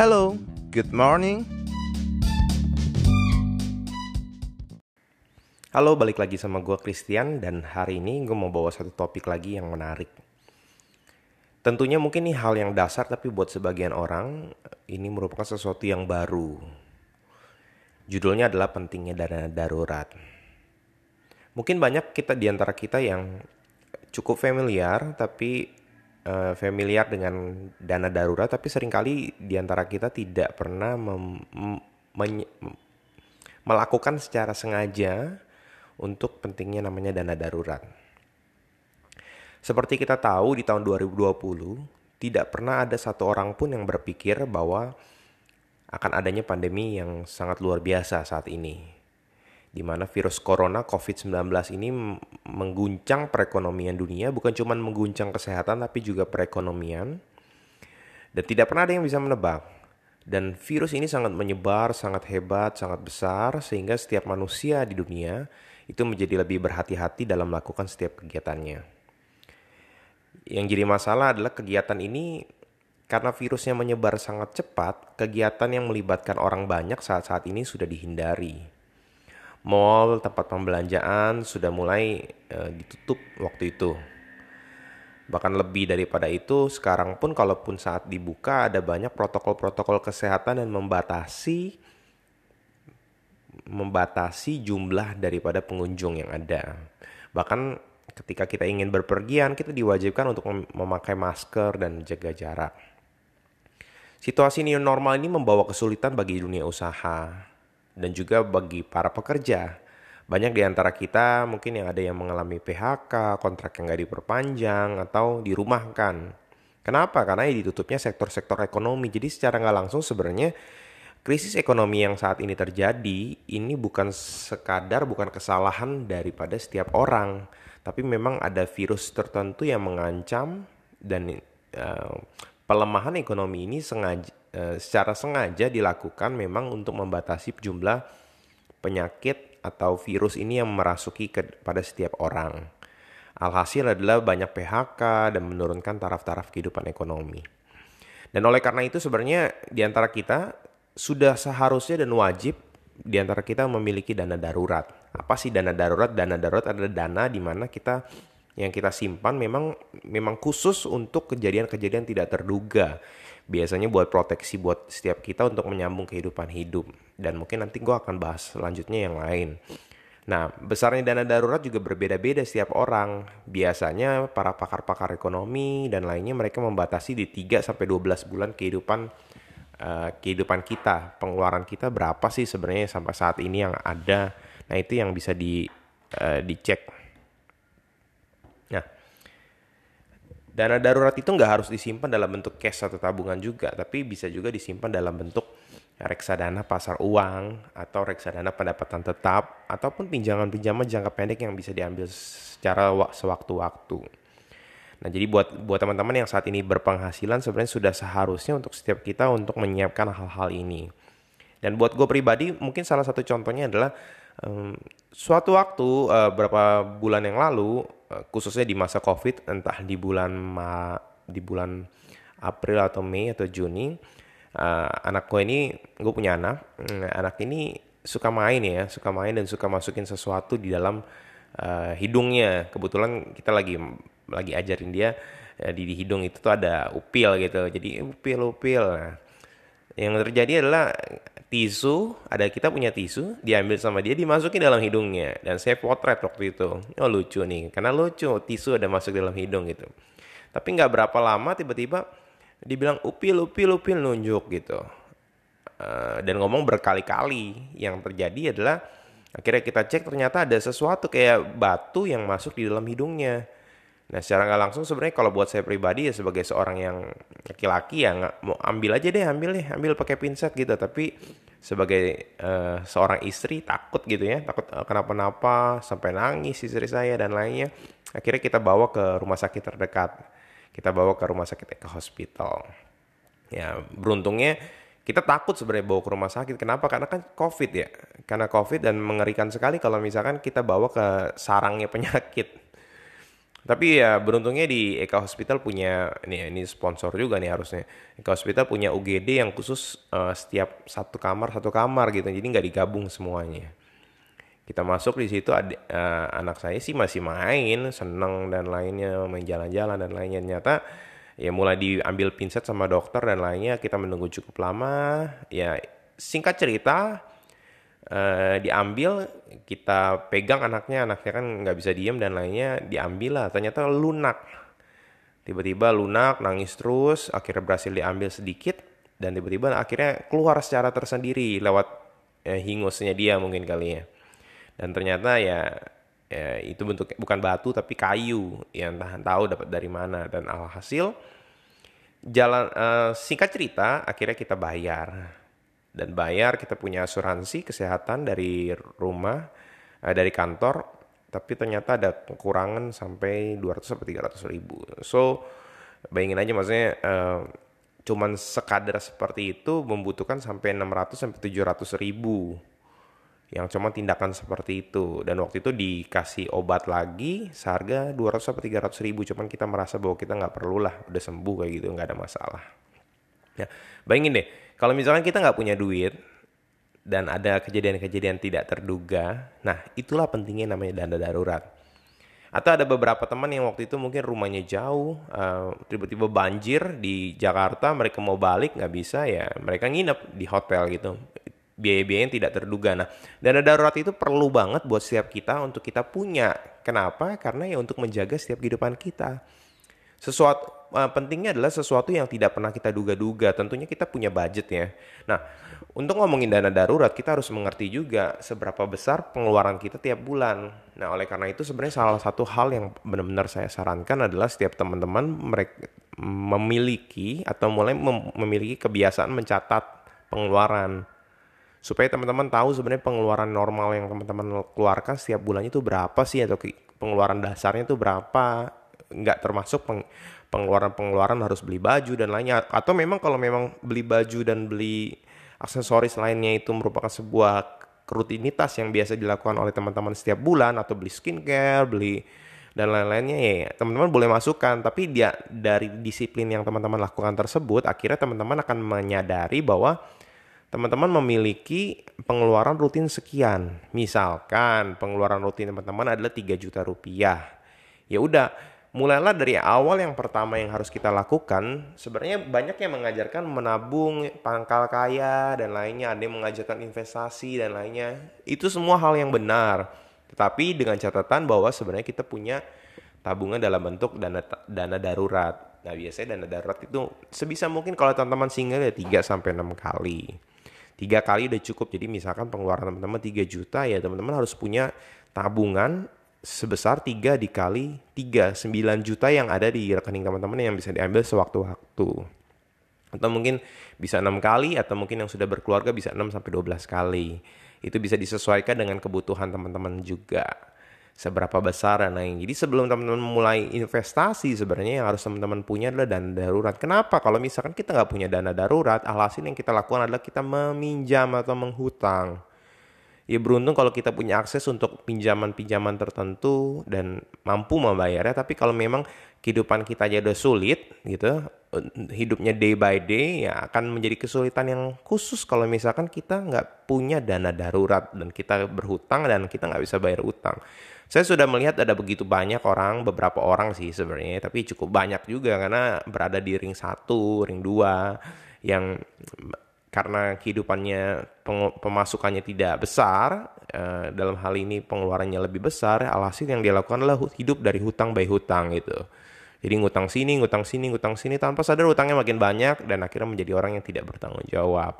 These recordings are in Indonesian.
Hello, good morning. Halo, balik lagi sama gue Christian dan hari ini gue mau bawa satu topik lagi yang menarik. Tentunya mungkin ini hal yang dasar tapi buat sebagian orang ini merupakan sesuatu yang baru. Judulnya adalah pentingnya dana darurat. Mungkin banyak kita di antara kita yang cukup familiar tapi uh, familiar dengan dana darurat tapi sering kali di antara kita tidak pernah melakukan secara sengaja untuk pentingnya namanya dana darurat. Seperti kita tahu di tahun 2020, tidak pernah ada satu orang pun yang berpikir bahwa akan adanya pandemi yang sangat luar biasa saat ini. Di mana virus corona COVID-19 ini mengguncang perekonomian dunia, bukan cuma mengguncang kesehatan tapi juga perekonomian. Dan tidak pernah ada yang bisa menebak. Dan virus ini sangat menyebar, sangat hebat, sangat besar, sehingga setiap manusia di dunia itu menjadi lebih berhati-hati dalam melakukan setiap kegiatannya. Yang jadi masalah adalah kegiatan ini karena virusnya menyebar sangat cepat, kegiatan yang melibatkan orang banyak saat-saat ini sudah dihindari. Mall, tempat pembelanjaan sudah mulai e, ditutup waktu itu. Bahkan lebih daripada itu, sekarang pun kalaupun saat dibuka ada banyak protokol-protokol kesehatan dan membatasi membatasi jumlah daripada pengunjung yang ada. Bahkan ketika kita ingin berpergian, kita diwajibkan untuk memakai masker dan jaga jarak. Situasi new normal ini membawa kesulitan bagi dunia usaha dan juga bagi para pekerja. Banyak di antara kita mungkin yang ada yang mengalami PHK, kontrak yang nggak diperpanjang, atau dirumahkan. Kenapa? Karena ditutupnya sektor-sektor ekonomi. Jadi secara nggak langsung sebenarnya krisis ekonomi yang saat ini terjadi ini bukan sekadar bukan kesalahan daripada setiap orang, tapi memang ada virus tertentu yang mengancam dan uh, pelemahan ekonomi ini sengaja secara sengaja dilakukan memang untuk membatasi jumlah penyakit atau virus ini yang merasuki kepada setiap orang. Alhasil adalah banyak PHK dan menurunkan taraf-taraf kehidupan ekonomi. Dan oleh karena itu sebenarnya di antara kita sudah seharusnya dan wajib di antara kita memiliki dana darurat. Apa sih dana darurat? Dana darurat adalah dana di mana kita yang kita simpan memang memang khusus untuk kejadian-kejadian tidak terduga. Biasanya buat proteksi buat setiap kita untuk menyambung kehidupan hidup. Dan mungkin nanti gue akan bahas selanjutnya yang lain. Nah, besarnya dana darurat juga berbeda-beda setiap orang. Biasanya para pakar-pakar ekonomi dan lainnya mereka membatasi di 3 sampai 12 bulan kehidupan uh, kehidupan kita, pengeluaran kita berapa sih sebenarnya sampai saat ini yang ada. Nah, itu yang bisa di uh, dicek. Nah, dana darurat itu nggak harus disimpan dalam bentuk cash atau tabungan juga, tapi bisa juga disimpan dalam bentuk reksadana pasar uang atau reksadana pendapatan tetap ataupun pinjaman-pinjaman jangka pendek yang bisa diambil secara sewaktu-waktu. Nah, jadi buat buat teman-teman yang saat ini berpenghasilan sebenarnya sudah seharusnya untuk setiap kita untuk menyiapkan hal-hal ini. Dan buat gue pribadi mungkin salah satu contohnya adalah um, suatu waktu uh, berapa bulan yang lalu uh, khususnya di masa Covid entah di bulan Ma di bulan April atau Mei atau Juni uh, anak gue ini gue punya anak um, anak ini suka main ya suka main dan suka masukin sesuatu di dalam uh, hidungnya. Kebetulan kita lagi lagi ajarin dia ya, di, di hidung itu tuh ada upil gitu jadi upil upil. Nah, yang terjadi adalah tisu ada kita punya tisu diambil sama dia dimasukin dalam hidungnya. Dan saya potret waktu itu. Oh lucu nih. Karena lucu tisu ada masuk dalam hidung gitu. Tapi nggak berapa lama tiba-tiba dibilang upil upil upil nunjuk gitu. Uh, dan ngomong berkali-kali. Yang terjadi adalah akhirnya kita cek ternyata ada sesuatu kayak batu yang masuk di dalam hidungnya Nah secara nggak langsung sebenarnya kalau buat saya pribadi ya sebagai seorang yang laki-laki ya nggak mau ambil aja deh ambil deh ambil pakai pinset gitu. Tapi sebagai uh, seorang istri takut gitu ya takut uh, kenapa-napa sampai nangis istri saya dan lainnya. Akhirnya kita bawa ke rumah sakit terdekat kita bawa ke rumah sakit ke hospital. Ya beruntungnya kita takut sebenarnya bawa ke rumah sakit. Kenapa? Karena kan covid ya karena covid dan mengerikan sekali kalau misalkan kita bawa ke sarangnya penyakit Tapi ya beruntungnya di Eka Hospital punya ini ini sponsor juga nih harusnya. Eka Hospital punya UGD yang khusus uh, setiap satu kamar satu kamar gitu. Jadi nggak digabung semuanya. Kita masuk di situ ada uh, anak saya sih masih main, seneng dan lainnya, main jalan-jalan dan lainnya. Ternyata ya mulai diambil pinset sama dokter dan lainnya kita menunggu cukup lama. Ya singkat cerita uh, diambil kita pegang anaknya anaknya kan nggak bisa diem dan lainnya diambil lah. Ternyata lunak. Tiba-tiba lunak nangis terus akhirnya berhasil diambil sedikit dan tiba-tiba akhirnya keluar secara tersendiri lewat ya, hingusnya dia mungkin kali ya. Dan ternyata ya ya itu bentuk bukan batu tapi kayu yang tahan tahu dapat dari mana. Dan alhasil jalan uh, singkat cerita akhirnya kita bayar dan bayar kita punya asuransi kesehatan dari rumah uh, dari kantor tapi ternyata ada kekurangan sampai 200 sampai 300 ribu. So bayangin aja maksudnya uh, cuman sekadar seperti itu membutuhkan sampai 600 sampai 700 ribu yang cuma tindakan seperti itu. Dan waktu itu dikasih obat lagi seharga 200 sampai 300 ribu. Cuman kita merasa bahwa kita nggak perlu lah udah sembuh kayak gitu nggak ada masalah. Ya bayangin deh kalau misalkan kita nggak punya duit dan ada kejadian-kejadian tidak terduga, nah itulah pentingnya namanya dana darurat. Atau ada beberapa teman yang waktu itu mungkin rumahnya jauh, uh, tiba-tiba banjir di Jakarta, mereka mau balik nggak bisa ya, mereka nginep di hotel gitu. Biaya-biaya yang tidak terduga. Nah, dana darurat itu perlu banget buat setiap kita untuk kita punya. Kenapa? Karena ya untuk menjaga setiap kehidupan kita sesuatu uh, pentingnya adalah sesuatu yang tidak pernah kita duga-duga. Tentunya kita punya budget ya. Nah, untuk ngomongin dana darurat, kita harus mengerti juga seberapa besar pengeluaran kita tiap bulan. Nah, oleh karena itu sebenarnya salah satu hal yang benar-benar saya sarankan adalah setiap teman-teman mereka memiliki atau mulai mem memiliki kebiasaan mencatat pengeluaran supaya teman-teman tahu sebenarnya pengeluaran normal yang teman-teman keluarkan setiap bulannya itu berapa sih atau pengeluaran dasarnya itu berapa nggak termasuk peng, pengeluaran-pengeluaran harus beli baju dan lainnya. Atau memang kalau memang beli baju dan beli aksesoris lainnya itu merupakan sebuah rutinitas yang biasa dilakukan oleh teman-teman setiap bulan atau beli skincare, beli dan lain-lainnya ya teman-teman boleh masukkan. Tapi dia dari disiplin yang teman-teman lakukan tersebut akhirnya teman-teman akan menyadari bahwa teman-teman memiliki pengeluaran rutin sekian. Misalkan pengeluaran rutin teman-teman adalah 3 juta rupiah. Ya udah mulailah dari awal yang pertama yang harus kita lakukan sebenarnya banyak yang mengajarkan menabung pangkal kaya dan lainnya. Ada yang mengajarkan investasi dan lainnya. Itu semua hal yang benar. Tetapi dengan catatan bahwa sebenarnya kita punya tabungan dalam bentuk dana dana darurat. Nah biasanya dana darurat itu sebisa mungkin kalau teman-teman single ya 3 sampai 6 kali. Tiga kali udah cukup. Jadi misalkan pengeluaran teman-teman 3 juta ya teman-teman harus punya tabungan sebesar 3 dikali 3, 9 juta yang ada di rekening teman-teman yang bisa diambil sewaktu-waktu. Atau mungkin bisa 6 kali atau mungkin yang sudah berkeluarga bisa 6 sampai 12 kali. Itu bisa disesuaikan dengan kebutuhan teman-teman juga. Seberapa besar dan lain. Jadi sebelum teman-teman mulai investasi sebenarnya yang harus teman-teman punya adalah dana darurat. Kenapa? Kalau misalkan kita nggak punya dana darurat, alhasil yang kita lakukan adalah kita meminjam atau menghutang ya beruntung kalau kita punya akses untuk pinjaman-pinjaman tertentu dan mampu membayarnya. Tapi kalau memang kehidupan kita aja udah sulit gitu hidupnya day by day ya akan menjadi kesulitan yang khusus. Kalau misalkan kita nggak punya dana darurat dan kita berhutang dan kita nggak bisa bayar utang. Saya sudah melihat ada begitu banyak orang beberapa orang sih sebenarnya tapi cukup banyak juga karena berada di ring satu ring dua yang karena kehidupannya pemasukannya tidak besar uh, dalam hal ini pengeluarannya lebih besar alhasil yang dia lakukan adalah hidup dari hutang by hutang gitu. Jadi ngutang sini ngutang sini ngutang sini tanpa sadar hutangnya makin banyak dan akhirnya menjadi orang yang tidak bertanggung jawab.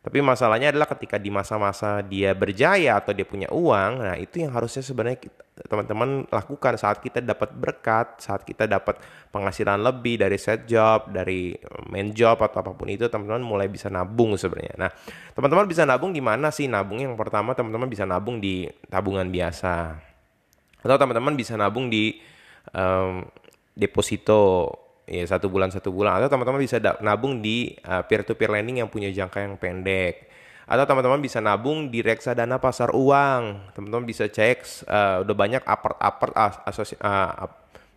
Tapi masalahnya adalah ketika di masa-masa dia berjaya atau dia punya uang, nah itu yang harusnya sebenarnya teman-teman lakukan saat kita dapat berkat, saat kita dapat penghasilan lebih dari set job, dari main job atau apa pun itu, teman-teman mulai bisa nabung sebenarnya. Nah, teman-teman bisa nabung di mana sih? Nabung yang pertama teman-teman bisa nabung di tabungan biasa. Atau teman-teman bisa nabung di um, deposito ya satu bulan satu bulan atau teman-teman bisa nabung di peer to peer lending yang punya jangka yang pendek atau teman-teman bisa nabung di reksadana pasar uang. Teman-teman bisa cek uh, udah banyak apart apart uh, asosi, uh,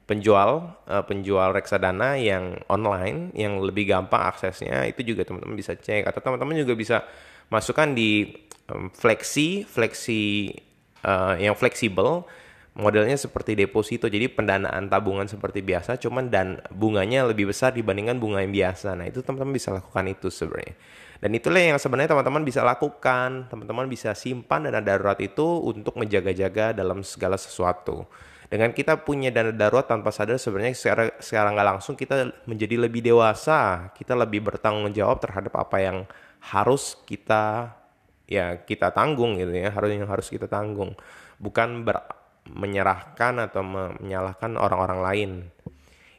penjual uh, penjual reksadana yang online yang lebih gampang aksesnya. Itu juga teman-teman bisa cek. Atau teman-teman juga bisa masukkan di um, flexi flexi uh, yang fleksibel. Modelnya seperti deposito. Jadi pendanaan tabungan seperti biasa cuman dan bunganya lebih besar dibandingkan bunga yang biasa. Nah itu teman-teman bisa lakukan itu sebenarnya dan itulah yang sebenarnya teman-teman bisa lakukan. Teman-teman bisa simpan dana darurat itu untuk menjaga-jaga dalam segala sesuatu. Dengan kita punya dana darurat tanpa sadar sebenarnya secara secara nggak langsung kita menjadi lebih dewasa. Kita lebih bertanggung jawab terhadap apa yang harus kita ya kita tanggung gitu ya. Harus yang harus kita tanggung. Bukan ber, menyerahkan atau menyalahkan orang-orang lain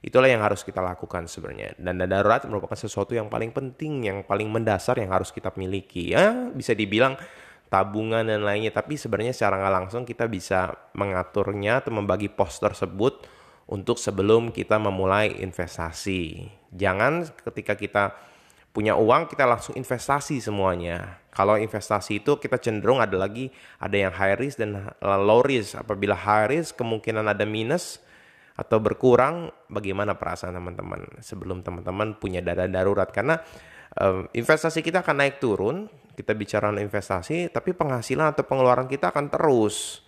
itulah yang harus kita lakukan sebenarnya. Dan dana darurat merupakan sesuatu yang paling penting yang paling mendasar yang harus kita miliki. Ya bisa dibilang tabungan dan lainnya tapi sebenarnya secara nggak langsung kita bisa mengaturnya atau membagi pos tersebut untuk sebelum kita memulai investasi. Jangan ketika kita punya uang kita langsung investasi semuanya. Kalau investasi itu kita cenderung ada lagi ada yang high risk dan low risk. Apabila high risk kemungkinan ada minus atau berkurang bagaimana perasaan teman-teman sebelum teman-teman punya dana darurat karena um, investasi kita akan naik turun kita bicara investasi, tapi penghasilan atau pengeluaran kita akan terus.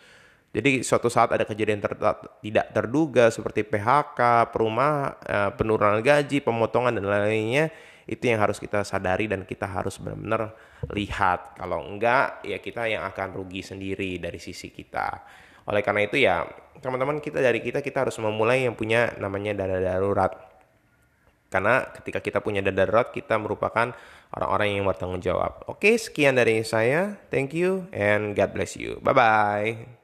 Jadi suatu saat ada kejadian ter tidak terduga seperti PHK, perumah, eh, penurunan gaji, pemotongan dan lainnya, itu yang harus kita sadari dan kita harus benar-benar lihat. Kalau enggak, ya kita yang akan rugi sendiri dari sisi kita. Oleh karena itu ya, teman-teman kita dari kita kita harus memulai yang punya namanya dana darurat karena ketika kita punya dana darurat, kita merupakan orang-orang yang bertanggung jawab. Oke, sekian dari saya. Thank you and God bless you. Bye-bye.